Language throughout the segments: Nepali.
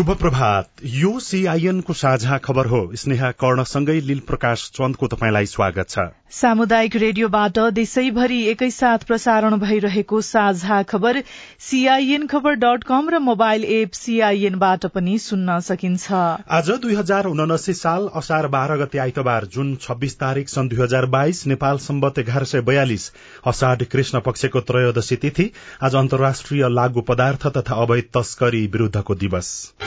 शुभ प्रभात यो सीआईएनको साझा खबर हो। स्नेहा कर्णसँगै लील प्रकाश चन्दको तपाईँलाई स्वागत छ। सामुदायिक रेडियोबाट देशैभरि एकैसाथ प्रसारण भइरहेको साझा खबर सीआईएन खबर डट कम र मोबाइल एप सीआईएनबाट पनि सुन्न सकिन्छ। आज दुई हजार उनासी साल असार बाह्र गते आइतबार जुन छब्बीस तारीक सन् दुई हजार बाइस नेपाल सम्बत एघार सय बयालिस असाढ कृष्ण पक्षको त्रयोदशी तिथि आज अन्तर्राष्ट्रिय लागू पदार्थ तथा अवैध तस्करी विरूद्धको दिवस।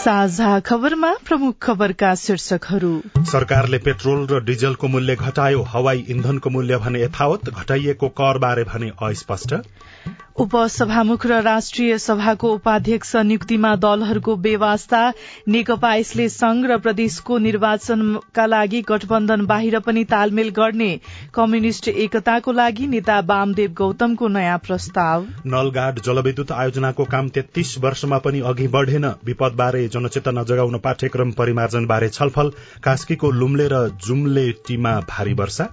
साझा खबरमा प्रमुख खबरका शीर्षकहरू। सरकारले पेट्रोल र डिजलको मूल्य घटायो हवाई इन्धनको मूल्य भने यथावत घटाइएको करबारे भने अस्पष्ट। उपसभामुख र राष्ट्रिय सभाको उपाध्यक्ष नियुक्तिमा दलहरूको बेवास्ता नेकपा यसले संघ र प्रदेशको निर्वाचनका लागि गठबन्धन बाहिर पनि तालमेल गर्ने कम्युनिष्ट एकताको लागि नेता वामदेव गौतमको नयाँ प्रस्ताव। नलगाड जलविद्युत आयोजनाको काम तेत्तीस वर्षमा पनि अघि बढ़ेन विपदबारे जनचेतना जगाउन पाठ्यक्रम परिमार्जनबारे छलफल कास्कीको लुम्ले र जुम्लेटीमा भारी वर्षा।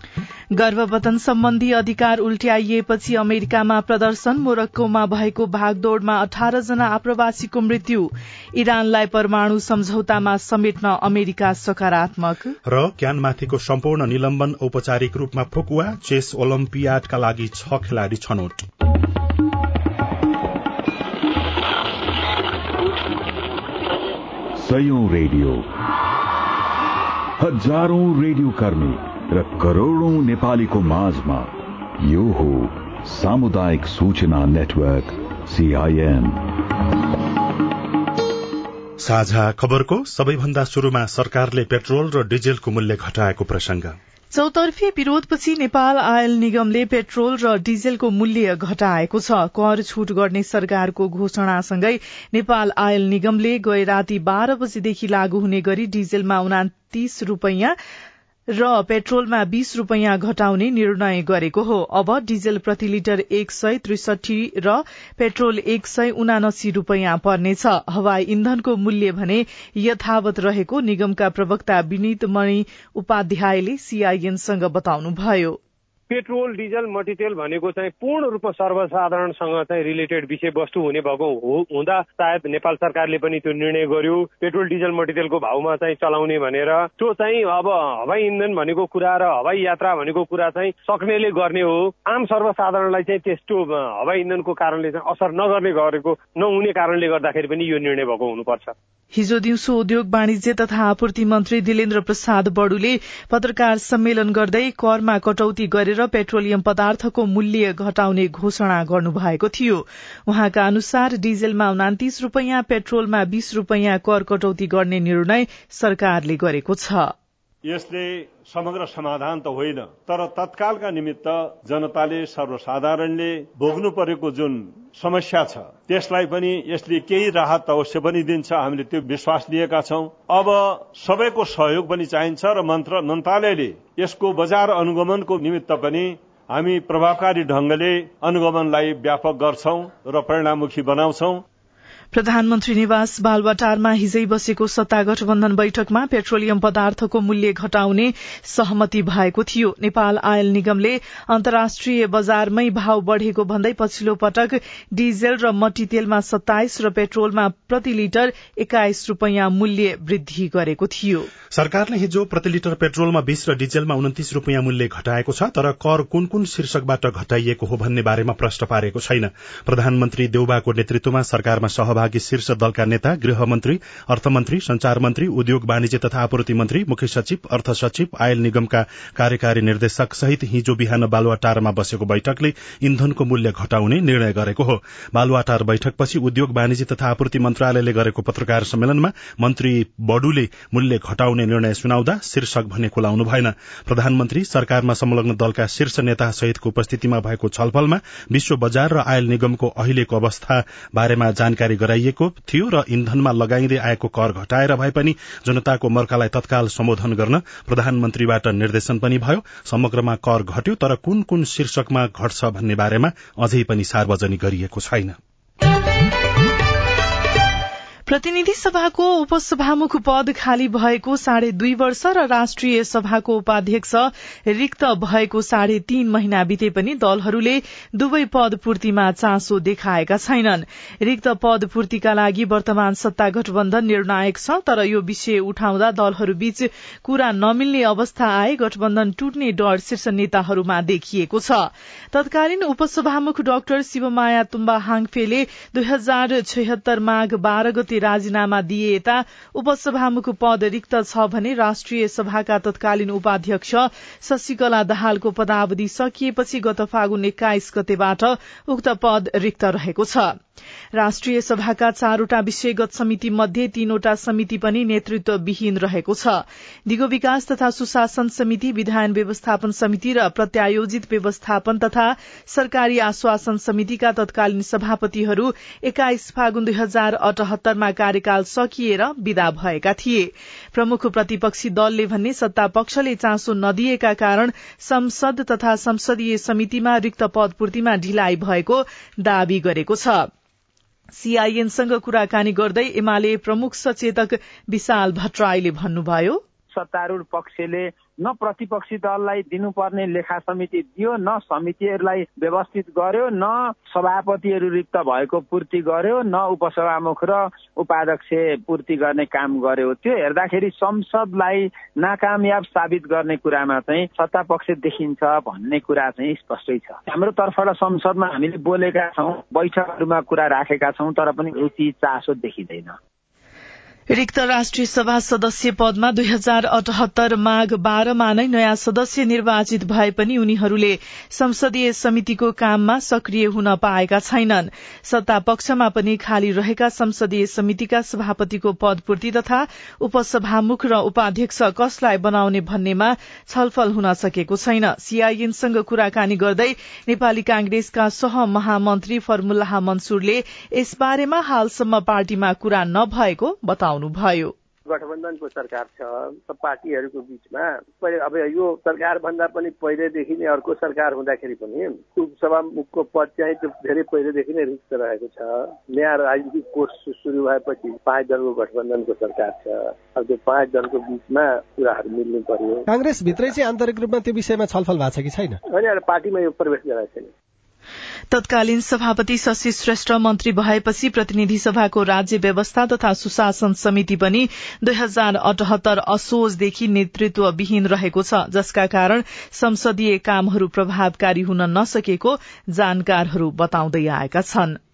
गर्भवतन सम्बन्धी अधिकार उल्ट्याइएपछि अमेरिकामा प्रदर्शन मोरक्कोमा भएको भागदौड़मा अठार जना आप्रवासीको मृत्यु। इरानलाई परमाणु सम्झौतामा समेट्न अमेरिका सकारात्मक। र क्यानमाथिको सम्पूर्ण निलम्बन औपचारिक रूपमा फुकुवा चेस ओलम्पियाडका लागि छ खेलाड़ी छनौट। रेडियो। हजारौं रेडियो कर्मी र करोड़ौं नेपालीको माझमा यो हो सामुदायिक सूचना नेटवर्क सीआईएन साझा खबरको सबैभन्दा शुरूमा सरकारले पेट्रोल र डिजेलको मूल्य घटाएको प्रसंग चौतर्फी विरोधपछि नेपाल आयल निगमले पेट्रोल र डिजेलको मूल्य घटाएको छ। कर छूट गर्ने सरकारको घोषणासँगै नेपाल आयल निगमले गए राति बाह्र बजेदेखि लागू हुने गरी डिजेलमा उनातिस रूपियाँ र पेट्रोलमा बीस रूपियाँ घटाउने निर्णय गरेको हो। अब डिजेल प्रति लिटर एक सय त्रिसठी र पेट्रोल एक सय उनासी रूपियाँ पर्नेछ। हवाई इन्धनको मूल्य भने यथावत रहेको निगमका प्रवक्ता विनित मणि उपाध्यायले सीआईएनसँग बताउनुभयो। पेट्रोल डिजल मटिरियल भनेको चाहिँ पूर्ण रूपमा सर्वसाधारणसँग चाहिँ रिलेटेड विषयवस्तु हुने भएको हुँदा सायद नेपाल सरकारले पनि त्यो निर्णय गर्यो। पेट्रोल डिजल मटिरियलको भाउमा चाहिँ चलाउने भनेर। त्यो चाहिँ अब हवाई इन्धन भनेको कुरा र हवाई यात्रा भनेको कुरा चाहिँ सक्नेले गर्ने हो। आम सर्वसाधारणलाई चाहिँ त्यस्तो हवाई इन्धनको कारणले चाहिँ असर नगर्ने गरेको नहुने कारणले गर्दाखेरि पनि यो निर्णय भएको हुनुपर्छ। हिजो दिउँसो उद्योग वाणिज्य तथा आपूर्ति मन्त्री दिलेन्द्र प्रसाद बडुले पत्रकार सम्मेलन गर्दै करमा कटौती गरेर पेट्रोलियम पदार्थको मूल्य घटाउने घोषणा गर्नुभएको थियो। उहाँका अनुसार डिजेलमा उनातिस रूपियाँ पेट्रोलमा बीस रूपियाँ कर कटौती गर्ने निर्णय सरकारले गरेको छ। यसले समग्र समाधान त होइन तर तत्कालका निमित्त जनताले सर्वसाधारणले भोग्नु परेको जुन समस्या छ त्यसलाई पनि यसले केही राहत अवश्य पनि दिन्छ। हामीले त्यो विश्वास लिएका छौं। अब सबैको सहयोग पनि चाहिन्छ र मन्त्र मन्त्रालयले यसको बजार अनुगमनको निमित्त पनि हामी प्रभावकारी ढंगले अनुगमनलाई व्यापक गर्छौं र परिणाममुखी बनाउँछौं। प्रधानमन्त्री निवास बालवाटारमा हिजै बसेको सत्ता गठबन्धन बैठकमा पेट्रोलियम पदार्थको मूल्य घटाउने सहमति भएको थियो। नेपाल आयल निगमले अन्तर्राष्ट्रिय बजारमै भाव बढ़ेको भन्दै पछिल्लो पटक डिजेल र मट्टी तेलमा सत्ताइस र पेट्रोलमा प्रति लिटर एक्काइस रूपियाँ मूल्य वृद्धि गरेको थियो। सरकारले हिजो प्रति लिटर पेट्रोलमा बीस र डिजेलमा उन्तिस रूपियाँ मूल्य घटाएको छ तर कर कुन कुन शीर्षकबाट घटाइएको हो भन्ने बारेमा प्रश्न पारेको छैन। प्रधानमन्त्री देउबाको नेतृत्वमा सरकारमा सहभागी शीर्ष दलका नेता गृहमन्त्री अर्थमन्त्री संचार मन्त्री उद्योग वाणिज्य तथा आपूर्ति मन्त्री मुख्य सचिव अर्थ सचिव आयल निगमका कार्यकारी निर्देशक सहित हिजो बिहान बालुवाटारमा बसेको बैठकले इन्धनको मूल्य घटाउने निर्णय गरेको हो। बालुवाटार बैठकपछि उद्योग वाणिज्य तथा आपूर्ति मन्त्रालयले गरेको पत्रकार सम्मेलनमा मन्त्री बडुले मूल्य घटाउने निर्णय सुनाउँदा शीर्षक भने खुलाउनु भएन। प्रधानमन्त्री सरकारमा संलग्न दलका शीर्ष नेता सहितको उपस्थितिमा भएको छलफलमा विश्व बजार र आयल निगमको अहिलेको अवस्था बारेमा जानकारी गराइएको थियो र इन्धनमा लगाइँदै आएको कर घटाएर भए पनि जनताको मर्कालाई तत्काल सम्बोधन गर्न प्रधानमन्त्रीबाट निर्देशन पनि भयो। समग्रमा कर घट्यो तर कुन कुन शीर्षकमा घट्छ भन्ने बारेमा अझै पनि सार्वजनिक गरिएको छैन। प्रतिनिधि सभाको उपसभामुख पद खाली भएको साढे दुई वर्ष र राष्ट्रिय सभाको उपाध्यक्ष रिक्त भएको साढे तीन महिना बिते पनि दलहरूले दुवै पद पूर्तिमा चासो देखाएका छैनन्। रिक्त पद पूर्तिका लागि वर्तमान सत्ता गठबन्धन निर्णायक छ तर यो विषय उठाउँदा दलहरूबीच कुरा नमिल्ने अवस्था आए गठबन्धन टुट्ने डर शीर्ष नेताहरूमा देखिएको छ। तत्कालीन उपसभामुख डाक्टर शिवमाया तुम्बा हाङफेले दुई हजार माघ बाह्र गते राजीनामा दिए यता। उपसभामुख पद रिक्त छ भने राष्ट्रिय सभाका तत्कालीन उपाध्यक्ष शशिकला दाहालको पदावधि सकिएपछि गत फागुन एक्काइस गतेबाट उक्त पद रिक्त रहेको छ। राष्ट्रिय सभाका चारवटा विषयगत समिति मध्ये तीनवटा समिति पनि नेतृत्वविहीन रहेको छ। दिगो विकास तथा सुशासन समिति विधायन व्यवस्थापन समिति र प्रत्यायोजित व्यवस्थापन तथा सरकारी आश्वासन समितिका तत्कालीन सभापतिहरू एक्काइस फागुन दुई हजार अठहत्तरमा कार्यकाल सकिएर विदा भएका थिए। प्रमुख प्रतिपक्षी दलले भन्ने सत्ता पक्षले चासो नदिएका कारण संसद तथा संसदीय समितिमा रिक्त पदपूर्तिमा ढिलाइ भएको दावी गरेको छ। सीआईएनसँग कुराकानी गर्दै एमाले प्रमुख सचेतक विशाल भट्टराईले भन्नुभयो। सत्तारूढ़ पक्षले न प्रतिपक्षी दललाई दिनुपर्ने लेखा समिति दियो न समितिहरूलाई व्यवस्थित गर्यो न सभापतिहरू रिक्त भएको पूर्ति गर्यो न उपसभामुख र उपाध्यक्ष पूर्ति गर्ने काम गर्यो। त्यो हेर्दाखेरि संसदलाई नाकामयाब साबित गर्ने कुरामा चाहिँ सत्ता पक्ष देखिन्छ भन्ने कुरा चाहिँ स्पष्टै छ। हाम्रो तर्फबाट संसदमा हामीले बोलेका छौँ बैठकहरूमा कुरा राखेका छौँ तर पनि रुचि चासो देखिँदैन। रिक्त राष्ट्रिय सभा सदस्य पदमा दुई हजार अठहत्तर माघ बाह्रमा नै नयाँ सदस्य निर्वाचित भए पनि उनीहरूले संसदीय समितिको काममा सक्रिय हुन पाएका छैनन्। सत्ता पक्षमा पनि खाली रहेका संसदीय समितिका सभापतिको पदपूर्ति तथा उपसभामुख र उपाध्यक्ष कसलाई बनाउने भन्नेमा छलफल हुन सकेको छैन। सीआईएनसँग कुराकानी गर्दै नेपाली कांग्रेसका सह महामन्त्री फर्मुल्लाह मन्सूरले यसबारेमा हालसम्म पार्टीमा कुरा नभएको बताउनु बताउनुभयो गठबन्धनको सरकार छ पार्टीहरूको बिचमा पहिले अब यो सरकार भन्दा पनि पहिलेदेखि नै अर्को सरकार हुँदाखेरि पनि उपसभामुखको पद चाहिँ त्यो धेरै पहिलेदेखि नै रिक्त रहेको छ। नयाँ राजनीतिक कोर्स सुरु भएपछि पाँच दलको गठबन्धनको सरकार छ। अब त्यो पाँच दलको बिचमा कुराहरू मिल्नु पर्यो। काङ्ग्रेस भित्रै चाहिँ आन्तरिक रूपमा त्यो विषयमा छलफल भएको छ कि छैन? होइन पार्टीमा यो प्रवेश गराएको छैन। तत्कालीन सभापति शशि श्रेष्ठ मन्त्री भएपछि प्रतिनिधि सभाको राज्य व्यवस्था तथा सुशासन समिति पनि दुई हजार अठहत्तर असोजदेखि नेतृत्वविहीन रहेको छ जसका कारण संसदीय कामहरू प्रभावकारी हुन नसकेको जानकारहरू बताउँदै आएका छनृ।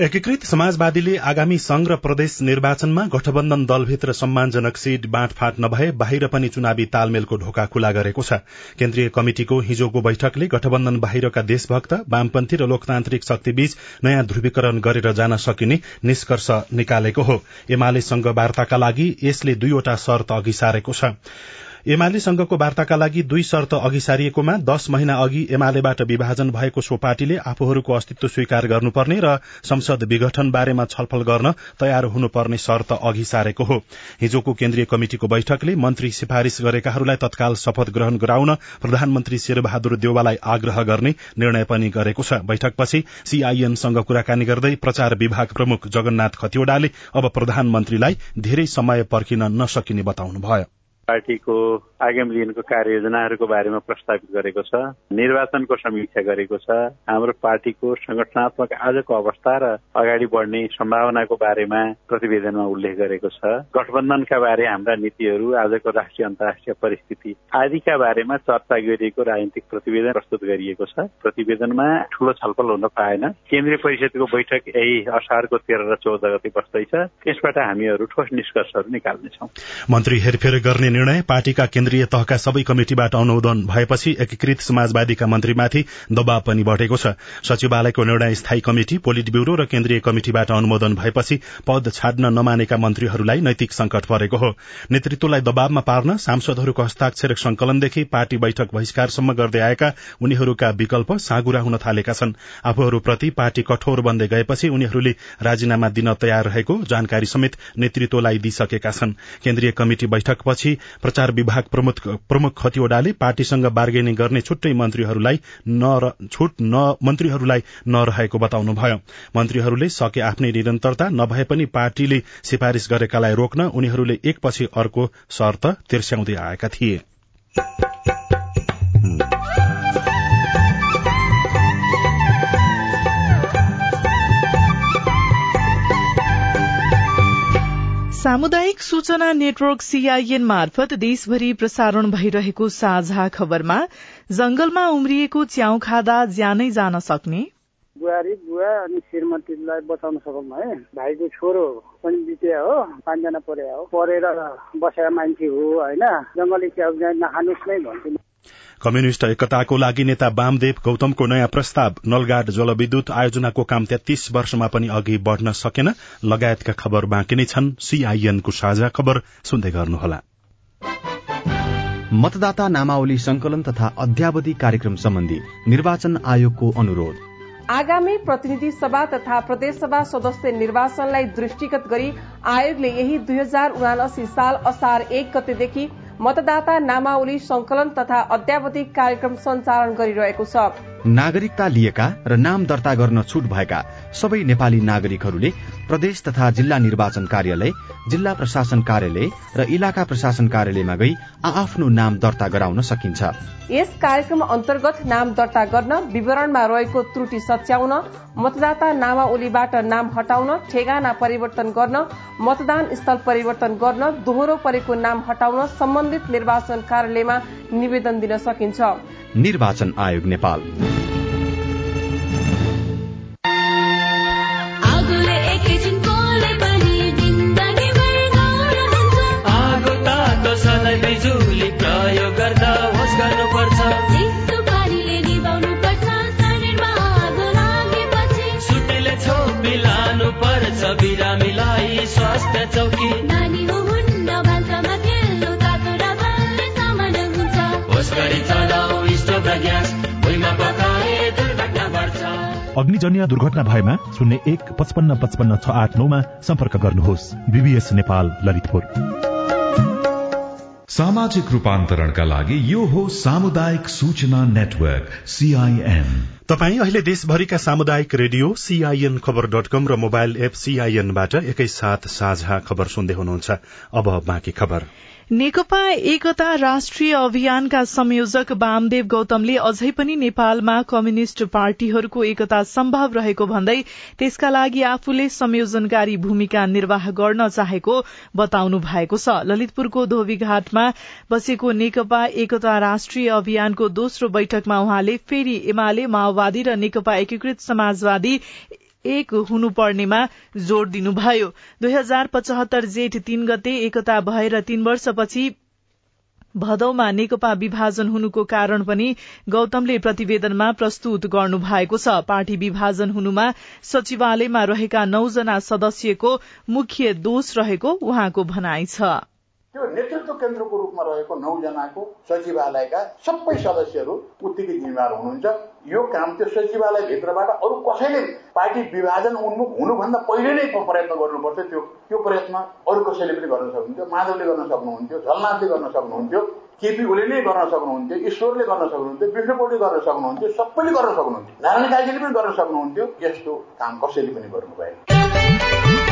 एकीकृत समाजवादीले आगामी संघ र प्रदेश निर्वाचनमा गठबन्धन दलभित्र सम्मानजनक सीट बाँडफाँट नभए बाहिर पनि चुनावी तालमेलको ढोका खुला गरेको छ। केन्द्रीय कमिटिको हिजोको बैठकले गठबन्धन बाहिरका देशभक्त वामपन्थी र लोकतान्त्रिक शक्तिबीच नयाँ ध्रुवीकरण गरेर जान सकिने निष्कर्ष निकालेको हो। एमालेसँग वार्ताका लागि यसले दुईवटा शर्त अघि सारेको छ। एमालेसँगको वार्ताका लागि दुई शर्त अघि सारिएकोमा दश महिना अघि एमालेबाट विभाजन भएको सो पार्टीले आफूहरूको अस्तित्व स्वीकार गर्नुपर्ने र संसद विघटन बारेमा छलफल गर्न तयार हुनुपर्ने शर्त अघि सारेको हो। हिजोको केन्द्रीय कमिटिको बैठकले मन्त्री सिफारिश गरेकाहरूलाई तत्काल शपथ ग्रहण गराउन प्रधानमन्त्री शेरबहादुर देवालाई आग्रह गर्ने निर्णय पनि गरेको छ। बैठकपछि सीआईएनसँग कुराकानी गर्दै प्रचार विभाग प्रमुख जगन्नाथ खतिवड़ाले अब प्रधानमन्त्रीलाई धेरै समय पर्खिन नसकिने बताउनुभयो। पार्टीको आगामी दिनको कार्ययोजनाहरूको बारेमा प्रस्तावित गरेको छ निर्वाचनको समीक्षा गरेको छ हाम्रो पार्टीको संगठनात्मक आजको अवस्था र अगाडि बढ्ने सम्भावनाको बारेमा प्रतिवेदनमा उल्लेख गरेको छ। गठबन्धनका बारे हाम्रा नीतिहरू आजको राष्ट्रिय अन्तर्राष्ट्रिय परिस्थिति आदिका बारेमा चर्चा गरिएको राजनीतिक प्रतिवेदन प्रस्तुत गरिएको छ। प्रतिवेदनमा ठूलो छलफल हुन पाएन। केन्द्रीय परिषदको बैठक यही असारको तेह्र र चौध गते बस्दैछ। त्यसबाट हामीहरू ठोस निष्कर्षहरू निकाल्नेछौ। मन्त्री हेरफेर गर्ने निर्णय पार्टीका केन्द्रीय तहका सबै कमिटिबाट अनुमोदन भएपछि एकीकृत समाजवादीका मन्त्रीमाथि दबाव पनि बढ़ेको छ। सचिवालयको निर्णय स्थायी कमिटि पोलिट ब्यूरो र केन्द्रीय कमिटिबाट अनुमोदन भएपछि पद छाड्न नमानेका मन्त्रीहरूलाई नैतिक संकट परेको हो। नेतृत्वलाई दबावमा पार्न सांसदहरूको हस्ताक्षर संकलनदेखि पार्टी बैठक बहिष्कारसम्म गर्दै आएका उनीहरूका विकल्प साँगुरा हुन थालेका छन्। आफूहरूप्रति पार्टी कठोर बन्दै गएपछि उनीहरूले राजीनामा दिन तयार रहेको जानकारी समेत नेतृत्वलाई दिइसकेका छन्। केन्द्रीय कमिटि बैठकपछि प्रचार विभाग प्रमुख खतिवड़ाले पार्टीसँग बार्गेनिङ गर्ने छुट्टै मन्त्रीहरूलाई छुट मन्त्रीहरूलाई नरहेको बताउनुभयो। मन्त्रीहरूले सके आफ्नै निरन्तरता नभए पनि पार्टीले सिफारिश गरेकालाई रोक्न उनीहरूले एकपछि अर्को शर्त तिर्स्याउँदै आएका थिए। सामुदायिक सूचना नेटवर्क सीआईएन मार्फत देशभरि प्रसारण भइरहेको साझा खबरमा जंगलमा उम्रिएको च्याउ खाँदा ज्यानै जान सक्ने। बुहारी बुवा अनि श्रीमतीलाई बचाउन सकौँ है। भाइको छोरो पनि बित्या हो पाँचजना परे हो। परेर बसेर मान्छे हो होइन। जङ्गली च्याउ नखानुस् नै भन्छु कम्युनिष्ट एकताको लागि नेता वामदेव गौतमको नयाँ प्रस्ताव नलगाड जलविद्युत आयोजनाको काम तेत्तीस वर्षमा पनि अघि बढ़न सकेन। लगायतका खबर बाँकी नै छन्। सीआईएनको साझा खबर सुन्दै गर्नुहोला। मतदाता नामावली संकलन तथा अध्यावधि कार्यक्रम सम्बन्धी निर्वाचन आयोगको अनुरोध। आगामी प्रतिनिधि सभा तथा प्रदेशसभा सदस्य निर्वाचनलाई दृष्टिगत गरी आयोगले यही दुई हजार उनासी साल असार एक गतेदेखि मतदाता नामावली संकलन तथा अध्यावधिक कार्यक्रम सञ्चालन गरिरहेको छ। नागरिकता लिएका र नाम दर्ता गर्न छुट भएका सबै नेपाली नागरिकहरूले प्रदेश तथा जिल्ला निर्वाचन कार्यालय जिल्ला प्रशासन कार्यालय र इलाका प्रशासन कार्यालयमा गई आफ्नो नाम दर्ता गराउन सकिन्छ। यस कार्यक्रम अन्तर्गत नाम दर्ता गर्न विवरणमा रहेको त्रुटि सच्याउन मतदाता नामावलीबाट नाम हटाउन ठेगाना परिवर्तन गर्न मतदान स्थल परिवर्तन गर्न दोहोरो परेको नाम हटाउन सम्बन्धित निर्वाचन कार्यालयमा निवेदन दिन सकिन्छ। निर्वाचन आयोग नेपाल। अग्निजन्य दुर्घटना भएमा शून्य एक पचपन्न पचपन्न छ आठ नौमा सम्पर्क गर्नुहोस्। बीबीएस नेपाल ललितपुर। सामाजिक रूपान्तरणका लागि यो हो सामुदायिक सूचना नेटवर्क सीआईएन तपाई अहिले देशभरिका सामुदायिक radio CIN khabar dot com र मोबाइल एप सीआईएनबाट एकैसाथ साझा खबर सुन्दै हुनुहुन्छ। अब बाँकी खबर। नेकपा एकता राष्ट्रिय अभियानका संयोजक वामदेव गौतमले अझै पनि नेपालमा कम्युनिष्ट पार्टीहरूको एकता सम्भव रहेको भन्दै त्यसका लागि आफूले संयोजनकारी भूमिका निर्वाह गर्न चाहेको बताउनु भएको छ। ललितपुरको धोबीघाटमा बसेको नेकपा एकता राष्ट्रिय अभियानको दोस्रो बैठकमा उहाँले फेरि एमाले माओवादी र नेकपा एकीकृत समाजवादी एक हुनुपर्नेमा जोड़ दिनुभयो। दुई हजार पचहत्तर जेठ तीन गते एकता भएर तीन वर्षपछि भदौमा नेकपा विभाजन हुनुको कारण पनि गौतमले प्रतिवेदनमा प्रस्तुत गर्नु भएको छ। पार्टी विभाजन हुनुमा सचिवालयमा रहेका नौजना सदस्यको मुख्य दोष रहेको उहाँको भनाइ छ। त्यो नेतृत्व केन्द्रको रूपमा रहेको नौजनाको सचिवालयका सबै सदस्यहरू उत्तिकै जिम्मेवार हुनुहुन्छ। यो काम त्यो सचिवालयभित्रबाट अरू कसैले पार्टी विभाजन उन्मुख हुनुभन्दा पहिले नै प्रयत्न गर्नुपर्छ त्यो? त्यो प्रयत्न अरू कसैले पनि गर्न सक्नुहुन्थ्यो। माधवले गर्न सक्नुहुन्थ्यो झलनाथले गर्न सक्नुहुन्थ्यो केपी ओलीले नै गर्न सक्नुहुन्थ्यो ईश्वरले गर्न सक्नुहुन्थ्यो विष्णुपोटले गर्न सक्नुहुन्थ्यो सबैले गर्न सक्नुहुन्थ्यो। नारायण काजीले पनि गर्न सक्नुहुन्थ्यो। यस्तो काम कसैले पनि गर्नु भएन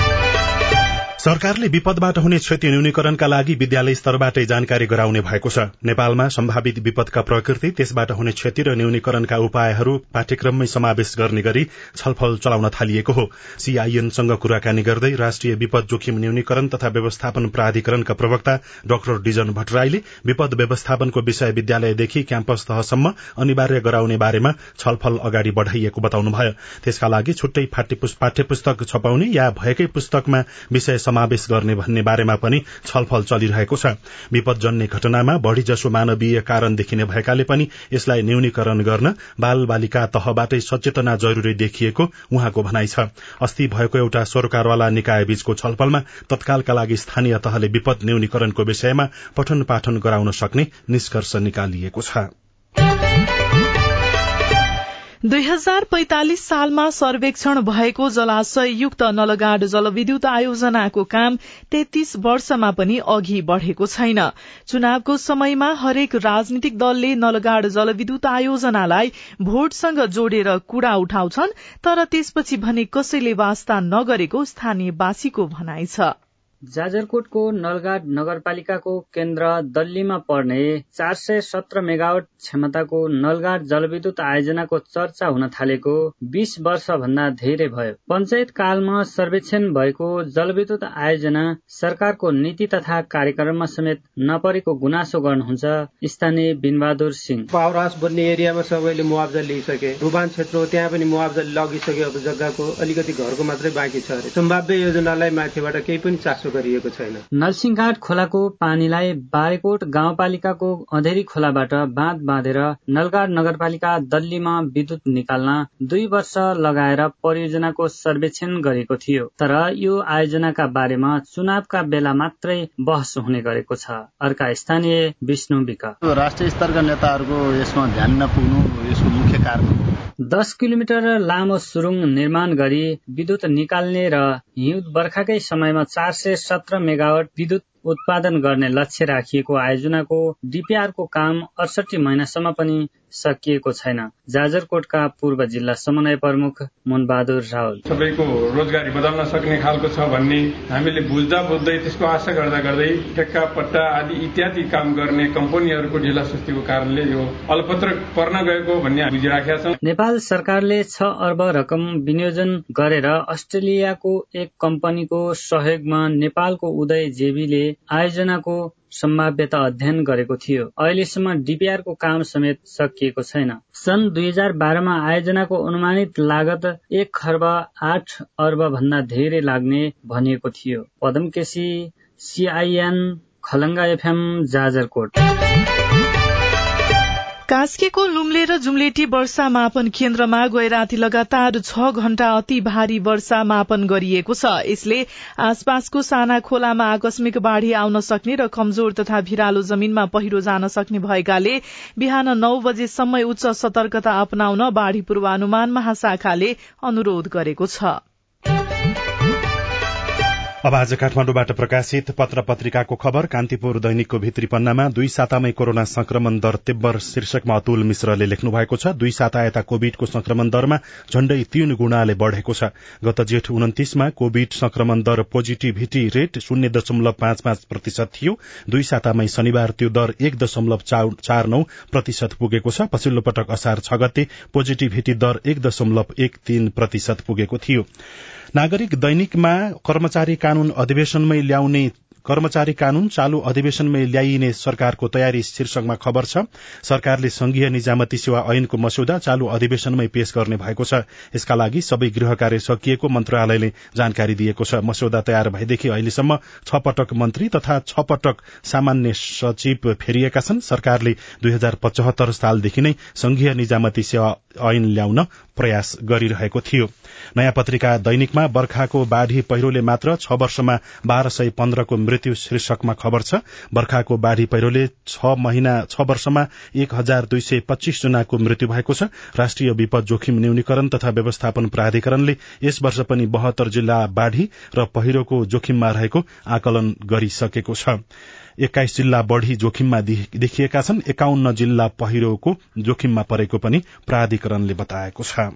सरकारले विपदबाट हुने क्षति न्यूनीकरणका लागि विद्यालय स्तरबाटै जानकारी गराउने भएको छ। नेपालमा सम्भावित विपदका प्रकृति त्यसबाट हुने क्षति र न्यूनीकरणका उपायहरू पाठ्यक्रममै समावेश गर्ने गरी छलफल चलाउन थालिएको हो। सीआईएनसँग कुराकानी गर्दै राष्ट्रिय विपद जोखिम न्यूनीकरण तथा व्यवस्थापन प्राधिकरणका प्रवक्ता डाक्टर डिजन भट्टराईले विपद व्यवस्थापनको विषय विद्यालयदेखि क्याम्पस तहसम्म अनिवार्य गराउने बारेमा छलफल अगाडि बढ़ाइएको बताउनुभयो। त्यसका लागि छुट्टै पाठ्यपुस्तक छपाउने या भएकै पुस्तकमा विषय समावेश गर्ने भन्ने बारेमा पनि छलफल चलिरहेको छ। विपदजन्य घटनामा बढ़ी जसो मानवीय कारण देखिने भएकाले पनि यसलाई न्यूनीकरण गर्न बाल बालिका तहबाटै सचेतना जरूरी देखिएको उहाँको भनाइ छ। अस्ति भएको एउटा सरकारवाला निकाय बीचको छलफलमा तत्कालका लागि स्थानीय तहले विपद न्यूनीकरणको विषयमा पठन पाठन गराउन सक्ने निष्कर्ष निकालिएको छ। दुई हजार पैंतालिस सालमा सर्वेक्षण भएको जलाशययुक्त नलगाड जलविद्युत आयोजनाको काम तेत्तीस वर्षमा पनि अघि बढ़ेको छैन। चुनावको समयमा हरेक राजनीतिक दलले नलगाड जलविद्युत आयोजनालाई भोटसँग जोडेर कुरा उठाउँछन् तर त्यसपछि भने कसैले वास्ता नगरेको स्थानीयवासीको भनाइ छ। जाजरकोटको नलगाड नगरपालिकाको केन्द्र दल्लीमा पर्ने चार सय सत्र मेगावट क्षमताको नलगाड जलविद्युत आयोजनाको चर्चा हुन थालेको बीस वर्ष भन्दा धेरै भयो। पञ्चायत कालमा सर्वेक्षण भएको जलविद्युत आयोजना सरकारको नीति तथा कार्यक्रममा समेत नपरेको गुनासो गर्नुहुन्छ स्थानीय बिनबहादुर सिंह। पावर हाउस बन्ने एरियामा सबैले मुआवजा लिइसके रुबान क्षेत्र त्यहाँ पनि मुआवजा लगिसक्यो अब जग्गाको अलिकति घरको मात्रै बाँकी छ सम्भाव्य योजनालाई माथिबाट केही पनि चासो गरिएको छैन। नरसिंहघाट खोलाको पानीलाई बारेकोट गाउँपालिकाको अँधेरी खोलाबाट बाँध बाँधेर नलगाड नगरपालिका दल्लीमा विद्युत निकाल्न दुई वर्ष लगाएर परियोजनाको सर्वेक्षण गरेको थियो। तर यो आयोजनाका बारेमा चुनावका बेला मात्रै बहस हुने गरेको छ। अर्का स्थानीय विष्णु विक। राष्ट्रिय स्तरका नेताहरूको यसमा ध्यान नपुग्नु यसको मुख्य कारण दस किलोमिटर लामो सुरुङ निर्माण गरी विद्युत निकाल्ने र हिउँद बर्खाकै समयमा चार सय सत्र मेगावट विद्युत उत्पादन गर्ने लक्ष्य राखिएको आयोजनाको डिपिआरको काम अडसठी महिनासम्म पनि सकिएको छैन। जाजरकोटका पूर्व जिल्ला समन्वय प्रमुख मुनबहादुर रावल। सबैको रोजगारी बदल्न सक्ने खालको छ भन्ने हामीले बुझ्दा बुझ्दै त्यसको आशा गर्दा गर्दै ठेक्का पट्टा आदि इत्यादि काम गर्ने कम्पनीहरूको ढिला सुस्तीको कारणले यो अलपत्र पर्न गएको भन्ने बुझिराखेका छौँ। नेपाल सरकारले छ अर्ब रकम विनियोजन गरेर अस्ट्रेलियाको एक कम्पनीको सहयोगमा नेपालको उदय जेबीले आयोजनाको सम्भाव्यता अध्ययन गरेको थियो। अहिलेसम्म डिपिआरको काम समेत सकिएको छैन। सन् दुई हजार बाह्रमा आयोजनाको अनुमानित लागत एक खर्ब आठ अर्ब भन्दा धेरै लाग्ने भनिएको थियो। Padam KC CIN Khalanga FM Jajarkot. कास्कीको लुम्ले र जुम्लेटी वर्षा मापन केन्द्रमा गए राति लगातार छ घण्टा अति भारी वर्षा मापन गरिएको छ। यसले आसपासको साना खोलामा आकस्मिक बाढ़ी आउन सक्ने र कमजोर तथा भिरालो जमीनमा पहिरो जान सक्ने भएकाले बिहान नौ बजेसम्म उच्च सतर्कता अपनाउन बाढ़ी पूर्वानुमान महाशाखाले अनुरोध गरेको छ। अब आज काठमाडौँबाट प्रकाशित पत्र पत्रिकाको खबर कान्तिपुर दैनिकको भित्री पन्नामा दुई सातामै कोरोना संक्रमण दर तीव्र शीर्षकमा अतुल मिश्रले लेख्नु भएको छ दुई साता यता कोविडको संक्रमण दरमा झण्डै तीन गुणाले बढ़ेको छ। गत जेठ उन्तिसमा कोविड संक्रमण दर पोजिटिभिटी रेट शून्य दशमलव पाँच पाँच प्रतिशत थियो। दुई सातामै शनिबार त्यो दर एक दशमलव चार नौ प्रतिशत पुगेको छ। पछिल्लो पटक असार छ गते पोजिटिभिटी दर एक दशमलव एक तीन प्रतिशत पुगेको थियो। नागरिक दैनिकमा कर्मचारी कानून अधिवेशनमै ल्याउने कर्मचारी कानून चालू अधिवेशनमै ल्याइने सरकारको तयारी शीर्षकमा खबर छ। सरकारले संघीय निजामती सेवा ऐनको मस्यौदा चालू अधिवेशनमै पेश गर्ने भएको छ। यसका लागि सबै गृह कार्य सकिएको मन्त्रालयले जानकारी दिएको छ। मस्यौदा तयार भएदेखि अहिलेसम्म छ पटक मन्त्री तथा छ पटक सामान्य सचिव फेरिएका छन्। सरकारले दुई हजार पचहत्तर सालदेखि नै संघीय निजामती सेवा ऐन ल्याउन प्रयास गरिरहेको थियो। नयाँ पत्रिका दैनिकमा बर्खाको बाढ़ी पहिरोले मात्र छ वर्षमा बाह्र सय पन्ध्रको मृत्यु शीर्षकमा खबर छ बर्खाको बाढ़ी पहिरोले छ महिना छ वर्षमा एक हजार दुई सय पच्चीस जनाको मृत्यु भएको छ। राष्ट्रिय विपद जोखिम न्यूनीकरण तथा व्यवस्थापन प्राधिकरणले यस वर्ष पनि बहत्तर जिल्ला बाढ़ी र पहिरोको जोखिममा रहेको आकलन गरिसकेको छ। एक्काइस जिल्ला बढ़ी जोखिममा देखिएका छन्। एकाउन्न जिल्ला पहिरोको जोखिममा परेको पनि प्राधिकरणले बताएको छ।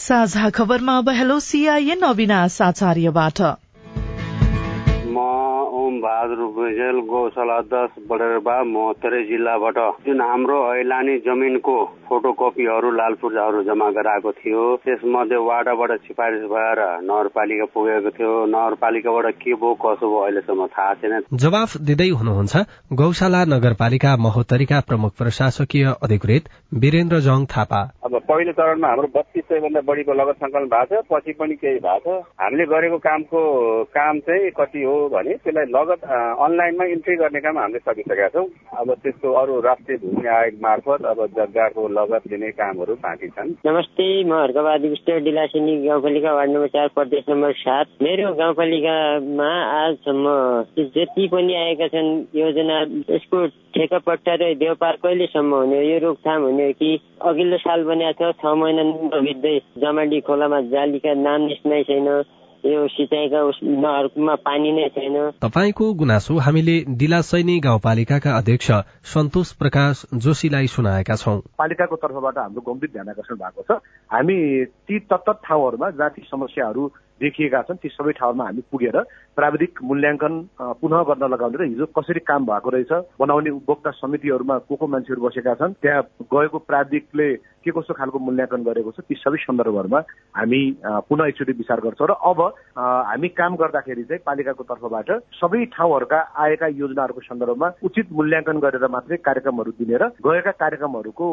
साझा खबरमा अब हेलो सीआईएन अविनाश आचार्यबाट। बहादुर भुजेल गौशाला दस बडेरबा महोत्तरी जिल्लाबाट। जुन हाम्रो ऐलानी जमिनको फोटोकपीहरू लाल पूर्जाहरू जम्मा गराएको थियो त्यसमध्ये वाडाबाट सिफारिस भएर नगरपालिका पुगेको थियो। नगरपालिकाबाट के भयो कसो भयो अहिलेसम्म थाहा छैन। जवाफ दिँदै हुनुहुन्छ गौशाला नगरपालिका महोत्तरीका प्रमुख प्रशासकीय अधिकृत वीरेन्द्र जङ थापा। अब पहिलो चरणमा हाम्रो बत्तीस सय भन्दा बढीको लगत सङ्कलन भएको छ पछि पनि केही भएको छ। हामीले गरेको कामको काम चाहिँ कति हो भने त्यसलाई लगत अनलाइनमा इन्ट्री गर्ने काम हामीले सकिसकेका छौँ। अब त्यसको अरू राष्ट्रिय भूमि आयोग मार्फत अब जग्गाको लगत दिने कामहरू बाँकी छन्। नमस्ते म हर्कबहादुर विष्ट डिलासिनी गाउँपालिका वार्ड नम्बर चार प्रदेश नम्बर सात। मेरो गाउँपालिकामा आजसम्म जति पनि आएका छन् योजना यसको ठेकापट्टा र देवपार कहिलेसम्म हुने यो रोकथाम हुने कि अघिल्लो साल बनाएको छ महिना नबित्दै जमाडी खोलामा जालीका नाम निस्नै छैन। यो सिँचाइका नहरमा पानी नै छैन। तपाईँको गुनासो हामीले डिलासैनी गाउँपालिकाका अध्यक्ष सन्तोष प्रकाश जोशीलाई सुनाएका छौं। पालिकाको तर्फबाट हाम्रो गम्भीर ध्यान आकर्षण भएको छ। हामी ती तत्त ठाउँहरूमा जहाँ ती समस्याहरू देखिएका छन्। ती सबै ठाउँमा हामी पुगेर प्राविधिक मूल्याङ्कन पुनः गर्न लगाउने र हिजो कसरी काम भएको रहेछ बनाउने उपभोक्ता समितिहरूमा को को मान्छेहरू बसेका छन् त्यहाँ गएको प्राविधिकले के कस्तो खालको मूल्याङ्कन गरेको छ ती सबै सन्दर्भहरूमा हामी पुनः एकचोटि विचार गर्छौँ र अब हामी काम गर्दाखेरि चाहिँ पालिकाको तर्फबाट सबै ठाउँहरूका आएका योजनाहरूको सन्दर्भमा उचित मूल्याङ्कन गरेर मात्रै कार्यक्रमहरू दिने र गएका कार्यक्रमहरूको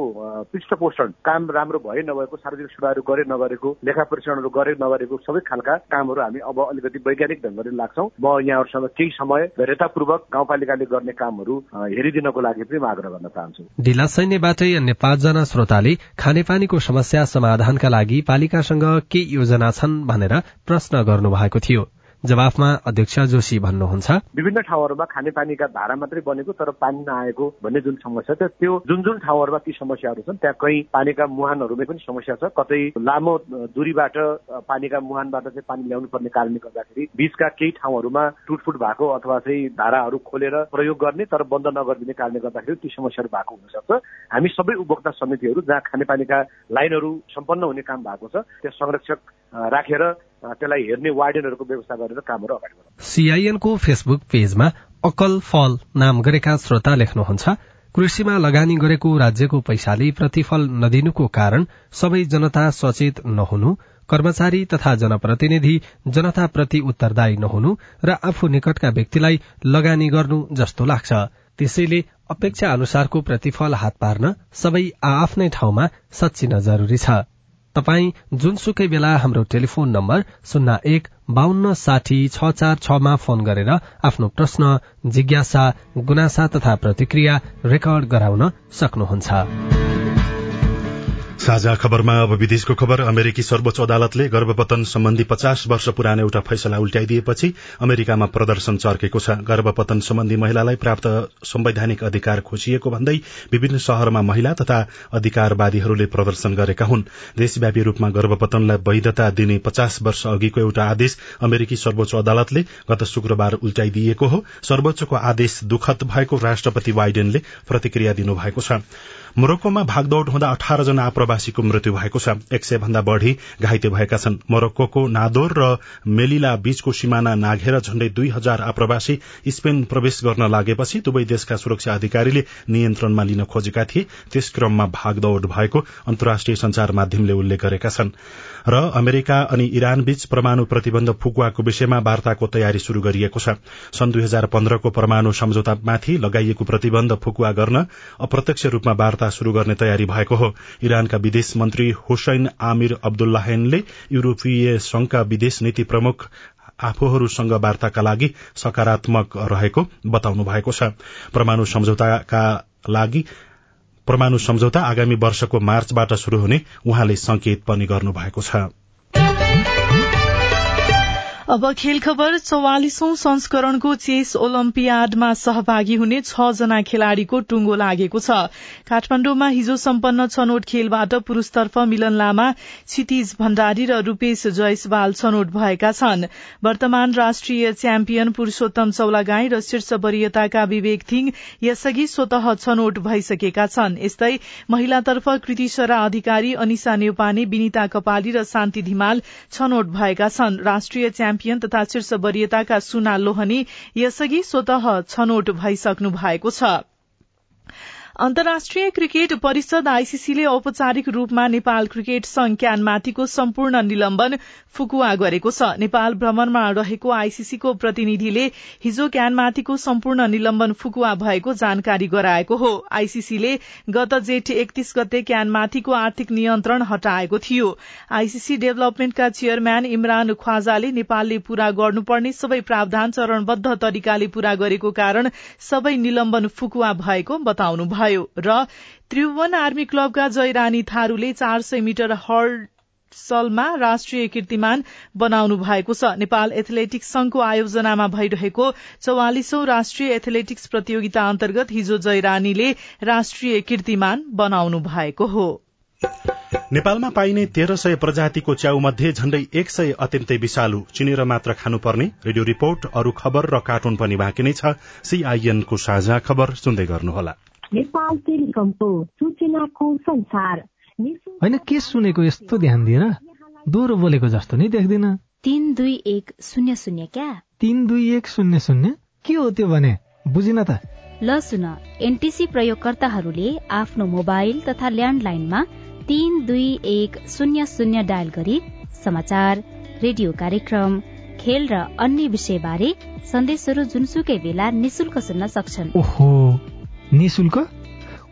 पृष्ठपोषण काम राम्रो भए नभएको सार्वजनिक सेवाहरू गरे नगरेको लेखा परीक्षणहरू गरे नगरेको सबै खालका कामहरू हामी अब अलिकति वैज्ञानिक ढङ्गले लाग्छौँ। म यहाँहरूसँग केही समय धैर्यतापूर्वक गाउँपालिकाले गर्ने कामहरू हेरिदिनको लागि पनि म आग्रह गर्न चाहन्छु। ढिला सैन्यबाटै अन्य पाँचजना श्रोताले खानेपानीको समस्या समाधानका लागि पालिकासँग के योजना छन् भनेर प्रश्न गर्नु भएको थियो। जवाफमा अध्यक्ष जोशी भन्नुहुन्छ। विभिन्न ठाउँहरूमा खानेपानीका धारा मात्रै बनेको तर पानी नआएको भन्ने जुन समस्या छ त्यो जुन जुन ठाउँहरूमा ती समस्याहरू छन् त्यहाँ कहीँ पानीका मुहानहरूमै पनि समस्या छ। कतै लामो दूरीबाट पानीका मुहानबाट चाहिँ पानी ल्याउनु पर्ने कारणले गर्दाखेरि बीचका केही ठाउँहरूमा टुटफुट भएको अथवा चाहिँ धाराहरू खोलेर प्रयोग गर्ने तर बन्द नगरिदिने कारणले गर्दाखेरि ती समस्याहरू भएको हुनसक्छ। हामी सबै उपभोक्ता समितिहरू जहाँ खानेपानीका लाइनहरू सम्पन्न हुने काम भएको छ त्यहाँ संरक्षक राखेर त्यसलाई हेर्ने वार्डेनहरूको व्यवस्था गरेर कामहरू अगाडि बढाउँछ सीआईएनको फेसबुक पेजमा अकल फल नाम गरेका श्रोता लेख्नुहुन्छ कृषिमा लगानी गरेको राज्यको पैसाले प्रतिफल नदिनुको कारण सबै जनता सचेत नहुनु कर्मचारी तथा जनप्रतिनिधि जनताप्रति उत्तरदायी नहुनु र आफू निकटका व्यक्तिलाई लगानी गर्नु जस्तो लाग्छ। त्यसैले अपेक्षा अनुसारको प्रतिफल हात पार्न सबै आफ्नै ठाउँमा सच्चिन जरुरी छ। तपाई जुनसुकै बेला हाम्रो टेलिफोन नम्बर शून्य एक बान्न साठी छ चार छमा फोन गरेर आफ्नो प्रश्न जिज्ञासा गुनासा तथा प्रतिक्रिया रेकर्ड गराउन सक्नुहुन्छ। साझा खबरमा अब विदेशको खबर। अमेरिकी सर्वोच्च अदालतले गर्भपतन सम्बन्धी पचास वर्ष पुरानो एउटा फैसला उल्टाइदिएपछि अमेरिकामा प्रदर्शन चर्केको छ। गर्भपतन सम्बन्धी महिलालाई प्राप्त संवैधानिक अधिकार खोसिएको भन्दै विभिन्न शहरमा महिला तथा अधिकारवादीहरूले प्रदर्शन गरेका हुन्। देशव्यापी रूपमा गर्भपतनलाई वैधता दिने पचास वर्ष अघिको एउटा आदेश अमेरिकी सर्वोच्च अदालतले गत शुक्रबार उल्टाइदिएको हो। सर्वोच्चको आदेश दुखद भएको राष्ट्रपति बाइडेनले प्रतिक्रिया दिनुभएको छ। मोरक्कोमा भागदौड़ हुँदा अठार जना आप्रवासीको मृत्यु भएको छ। एक सय भन्दा बढ़ी घाइते भएका छन्। मोरक्कोको नादोर र मेलिला बीचको सिमाना नाघेर झण्डै दुई हजार आप्रवासी स्पेन प्रवेश गर्न लागेपछि दुवै देशका सुरक्षा अधिकारीले नियन्त्रणमा लिन खोजेका थिए। त्यस क्रममा भागदौड़ भएको अन्तर्राष्ट्रिय संचार माध्यमले उल्लेख गरेका छन्। र अमेरिका अनि इरान बीच परमाणु प्रतिबन्ध फुकुवाको विषयमा वार्ताको तयारी शुरू गरिएको छ। सन् दुई हजार पन्ध्रको परमाणु सम्झौतामाथि लगाइएको प्रतिबन्ध फुकुवा गर्न अप्रत्यक्ष रूपमा वार्ता शुरू गर्ने तयारी भएको हो। इरानका विदेश मन्त्री हुसैन आमिर अब्दुल्लाहेनले युरोपीय संघका विदेश नीति प्रमुख आफूहरूसँग वार्ताका लागि सकारात्मक रहेको बताउनु भएको छ। परमाणु सम्झौताका लागि परमाणु सम्झौता आगामी वर्षको मार्चबाट शुरू हुने उहाँले संकेत पनि गर्नुभएको छ। अब खेल खबर चौवालिसौं संस्करणको चेस ओलम्पियाडमा सहभागी हुने छ जना खेलाड़ीको टुंगो लागेको छ। काठमाण्डुमा हिजो सम्पन्न छनौट खेलबाट पुरूषतर्फ मिलन लामा क्षितिज भण्डारी र रूपेश जयसवाल छनौट भएका छन्। वर्तमान राष्ट्रिय च्याम्पियन पुरूषोत्तम चौलागाई र शीर्ष वरियताका विवेक थिङ यसअघि स्वत छनौट भइसकेका छन्। यस्तै महिलातर्फ कृति शरा अधिकारी अनिसा नेउपाने विनिता कपाली र शान्ति धिमाल छनौट भएका छन्। राष्ट्रिय च्याम्पियन तथा शीर्ष वरियताका सुना लोहनी यसअघि स्वत छनौट भइसक्नु भएको छ। अन्तर्राष्ट्रिय क्रिकेट परिषद आईसीसीले औपचारिक रूपमा नेपाल क्रिकेट संघ क्यानमाथिको सम्पूर्ण निलम्बन फुकुवा गरेको छ। नेपाल भ्रमणमा रहेको आईसीसीको प्रतिनिधिले हिजो क्यानमाथिको सम्पूर्ण निलम्बन फुकुवा भएको जानकारी गराएको हो। आईसीसीले गत जेठ एकतीस गते क्यानमाथिको आर्थिक नियन्त्रण हटाएको थियो। आईसीसी डेभलपमेन्टका चेयरम्यान इमरान ख्वाजाले नेपालले पूरा गर्नुपर्ने सबै प्रावधान चरणबद्ध तरिकाले पूरा गरेको कारण सबै निलम्बन फुकुवा भएको बताउनुभयो। भयो र त्रिभुवन आर्मी क्लबका जयरानी थारूले चार सय मिटर हर्सलमा राष्ट्रिय कीर्तिमान बनाउनु भएको छ। नेपाल एथलेटिक्स संघको आयोजनामा भइरहेको चौवालिसौं राष्ट्रिय एथलेटिक्स प्रतियोगिता अन्तर्गत हिजो जयरानीले राष्ट्रिय कीर्तिमान बनाउनु भएको हो। नेपालमा पाइने तेह्र सय प्रजातिको च्याउ मध्ये झण्डै एक सय अत्यन्तै विषालु चिनेर मात्र खानुपर्ने रेडियो रिपोर्ट अरू खबर र कार्टुन पनि बाँकी नै छ। सीआईएनको साझा खबर सुन्दै गर्नुहोला। नेपाल टेलिकमको सूचनाको संसार। होइन के सुनेको यस्तो ध्यान दिएर दोहोरो बोलेको जस्तो नि देख्दिन। तिन दुई एक शून्य शून्य क्या? तिन दुई एक शून्य शून्य? के हो त्यो भने? बुझिन त। ल सुन एनटिसी प्रयोगकर्ताहरूले आफ्नो मोबाइल तथा ल्यान्डलाइनमा तीन दुई एक शून्य शून्य डायल गरी समाचार रेडियो कार्यक्रम खेल र अन्य विषय बारे सन्देशहरू जुनसुकै बेला निशुल्क सुन्न सक्छन्। ओहो। निशुल्क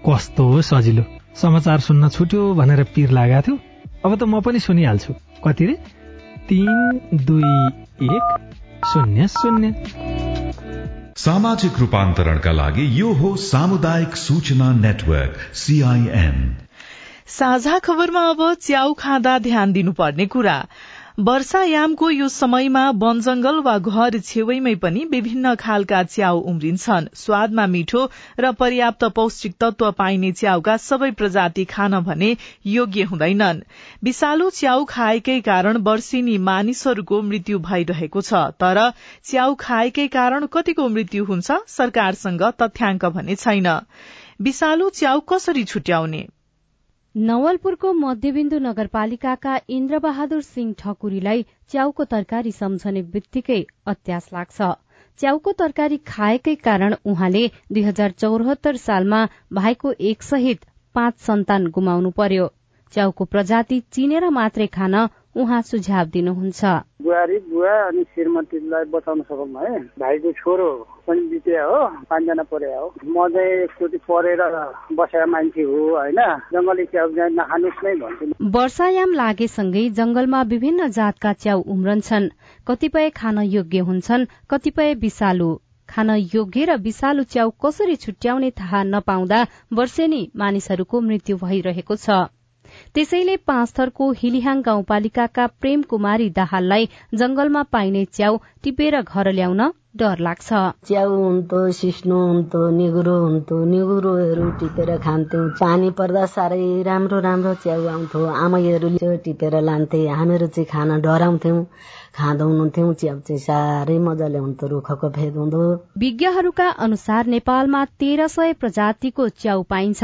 कस्तो सजिलो। समाचार सुन्न छुट्यो भनेर पिर लागेको थियो। अब त म पनि सुनिहाल्छु। कति रे? तिन दुई एक शून्य शून्य। सामाजिक रूपान्तरणका लागि यो हो सामुदायिक सूचना नेटवर्क सीआईएन साझा खबरमा अब च्याउ खाँदा ध्यान दिनुपर्ने कुरा। वर्षायामको यो समयमा वन जंगल वा घर छेउैमै पनि विभिन्न खालका च्याउ उम्रिन्छन्। स्वादमा मिठो र पर्याप्त पौष्टिक तत्व पाइने च्याउका सबै प्रजाति खान भने योग्य हुँदैनन्। विषालु च्याउ खाएकै कारण वर्षिनी मानिसहरूको मृत्यु भइरहेको छ तर च्याउ खाएकै कारण कतिको मृत्यु हुन्छ सरकारसँग तथ्याङ्क भने छैन। विषालु च्याउ कसरी छुट्याउने? नवलपुरको मध्यविन्दु नगरपालिकाका इन्द्रबहादुर सिंह ठकुरीलाई च्याउको तरकारी सम्झने बित्तिकै अत्यास लाग्छ। च्याउको तरकारी खाएकै कारण उहाँले दुई हजार चौरात्तर सालमा भाइको एक सहित पाँच सन्तान गुमाउनु पर्यो। च्याउको प्रजाति चिनेर मात्रै खान उहाँ सुझाव दिनुहुन्छ। बुहारी बुवा अनि श्रीमतीलाई बचाउन सकौँ है। भाइको छोरो पनि बिते हो पाँचजना परे हो। म चाहिँ एकचोटि परेर बसेर मान्छे हो होइन। जङ्गली च्याउ चाहिँ नखानुस् नै भन्छु। वर्षायाम लागेसँगै जंगलमा विभिन्न जातका च्याउ उम्रन्छन्। कतिपय खान योग्य हुन्छन् कतिपय विषालु। खान योग्य र विषालु च्याउ कसरी छुट्याउने थाहा नपाउँदा वर्षेनी मानिसहरूको मृत्यु भइरहेको छ। त्यसैले पाँच थरको हिलिहाङ गाउँपालिकाका प्रेम कुमारी दाहाललाई जंगलमा पाइने च्याउ टिपेर घर ल्याउन डर लाग्छ। च्याउ हुन्थ्यो सिस्नो हुन्थ्यो निगुरो हुन्थ्यो। निगुरोहरू टिपेर खान्थ्यौँ। पानी पर्दा साह्रै राम्रो राम्रो च्याउ आउँथ्यो। आमैहरूले टिपेर लान्थे। हामीहरू चाहिँ खान डराउँथ्यौँ। खाँदैनथ्यौँ च्याउ चाहिँ साह्रै मजाले हुन्थ्यो रुखको फेद हुँदो। विज्ञहरूका अनुसार नेपालमा तेह्र सय प्रजातिको च्याउ पाइन्छ।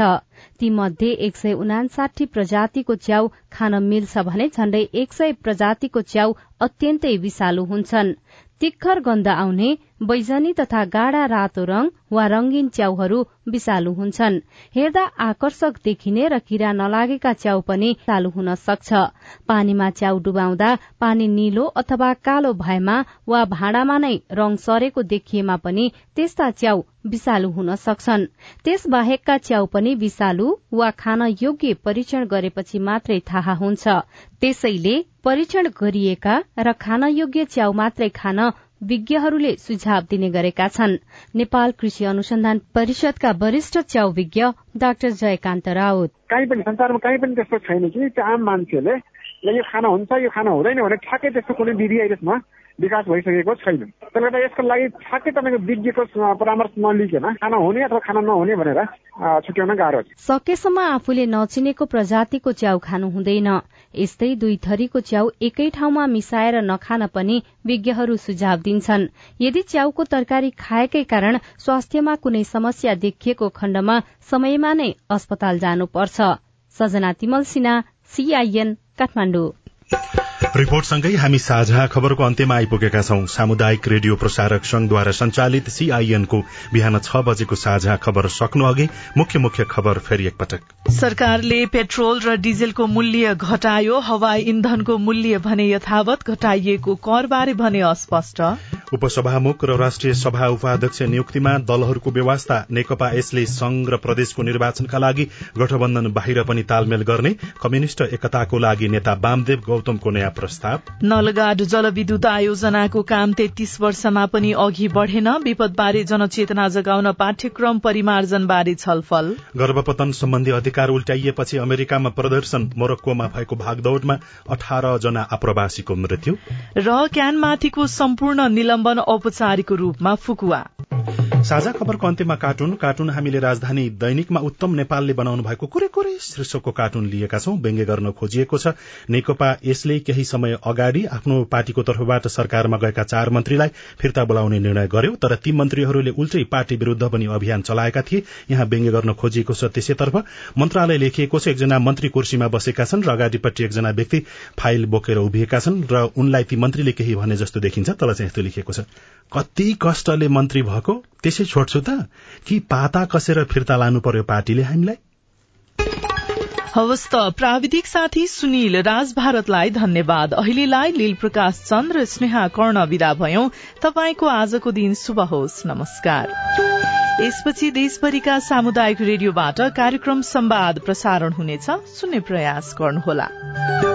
ती मध्ये एक सय उनासाठी प्रजातिको च्याउ खान मिल्छ भने झण्डै एक सय प्रजातिको च्याउ अत्यन्तै विषालु हुन्छन्। तिखर गन्ध आउने बैजनी तथा गाढ़ा रातो रंग वा रंगीन च्याउहरू विषालु हुन्छन्। हेर्दा आकर्षक देखिने र किरा नलागेका च्याउ पनि चालु हुन सक्छ। पानीमा च्याउ डुबाउँदा पानी निलो अथवा कालो भएमा वा भाँडामा नै रंग सरेको देखिएमा पनि त्यस्ता च्याउ विषालु हुन सक्छन्। त्यस बाहेकका च्याउ पनि विषालु वा खान योग्य परीक्षण गरेपछि मात्रै थाहा हुन्छ। त्यसैले परीक्षण गरिएका र खान योग्य च्याउ मात्रै खान विज्ञहरूले सुझाव दिने गरेका छन्। नेपाल कृषि अनुसन्धान परिषदका वरिष्ठ च्याउ विज्ञ डाक्टर जयकान्त राउत। काहीँ पनि संसारमा काहीँ पनि त्यस्तो छैन कि आम मान्छेले यो खाना हुन्छ यो खाना हुँदैन भने ठ्याक्कै त्यस्तो कुनै विधि अहिलेसम्म विकास भइसकेको छैन। त्यसले गर्दा यसको लागि ठ्याक्कै तपाईँको विज्ञको परामर्श नलिकन खाना हुने अथवा खाना नहुने भनेर छुट्याउन गाह्रो छ। सकेसम्म आफूले नचिनेको प्रजातिको च्याउ खानु हुँदैन। यस्तै दुई थरीको च्याउ एकै ठाउँमा मिसाएर नखान पनि विज्ञहरू सुझाव दिन्छन्। यदि च्याउको तरकारी खाएकै कारण स्वास्थ्यमा कुनै समस्या देखिएको खण्डमा समयमा नै अस्पताल जानुपर्छ। सजना तिमल सीआईएन काठमाडौँ। रिपोर्टसँगै हामी साझा खबरको अन्त्यमा आइपुगेका छौं। सामुदायिक रेडियो प्रसारक संघद्वारा संचालित सीआईएनको बिहान छ बजेको साझा खबर सक्नु अघि मुख्य मुख्य खबर फेरि एकपटक। सरकारले पेट्रोल र डिजेलको मूल्य घटायो हवाई इन्धनको मूल्य भने यथावत घटाइएको करबारे भने अस्पष्ट। उपसभामुख र राष्ट्रिय सभा उपाध्यक्ष नियुक्तिमा दलहरूको व्यवस्था नेकपा यसले संघ र प्रदेशको निर्वाचनका लागि गठबन्धन बाहिर पनि तालमेल गर्ने कम्युनिष्ट एकताको लागि नेता वामदेव गौतमको नयाँ प्रस्ताव। नलगाड जलविद्युत आयोजनाको काम तेत्तीस वर्षमा पनि अघि बढ़ेन। विपदबारे जनचेतना जगाउन पाठ्यक्रम परिमार्जनबारे छलफल। गर्भपतन सम्बन्धी अधिकार उल्टाइएपछि अमेरिकामा प्रदर्शन मोरक्कोमा भएको भागदौड़मा अठार जना आप्रवासीको मृत्यु। र क्यानमाथिको सम्पूर्ण निलम्बन औपचारिक रूपमा फुकुवा। साझा खबरको अन्त्यमा कार्टुन। कार्टुन हामीले राजधानी दैनिकमा उत्तम नेपालले बनाउनु भएको कुरै कुरै शीर्षकको कार्टुन लिएका छौं। व्यङ्ग्य गर्न खोजिएको छ। नेकपा यसले केही समय अगाडि आफ्नो पार्टीको तर्फबाट सरकारमा गएका चार मन्त्रीलाई फिर्ता बोलाउने निर्णय गर्यो तर ती मन्त्रीहरूले उल्टै पार्टी विरूद्ध पनि अभियान चलाएका थिए। यहाँ व्यङ्ग्य गर्न खोजिएको छ त्यसैतर्फ। मन्त्रालय लेखिएको छ एकजना मन्त्री कुर्सीमा बसेका छन् र अगाडिपट्टि एकजना व्यक्ति फाइल बोकेर उभिएका छन् र उनलाई ती मन्त्रीले केही भने जस्तो देखिन्छ तल चाहिँ यस्तो लेखिएको छ। कति कष्टले मन्त्री भएको? त्यसै छोड्छु त कि पाता कसेर फिर्ता लानु पर्यो पार्टीले हामीलाई? हवस् त प्राविधिक साथी सुनिल राज भारतलाई धन्यवाद। अहिलेलाई लील प्रकाश चन्द र स्नेहा कर्ण विदा भयौं। तपाईँको आजको दिन शुभ होस्। नमस्कार। यसपछि देशभरिका सामुदायिक रेडियोबाट कार्यक्रम संवाद प्रसारण हुनेछ। सुन्ने प्रयास गर्नुहोला।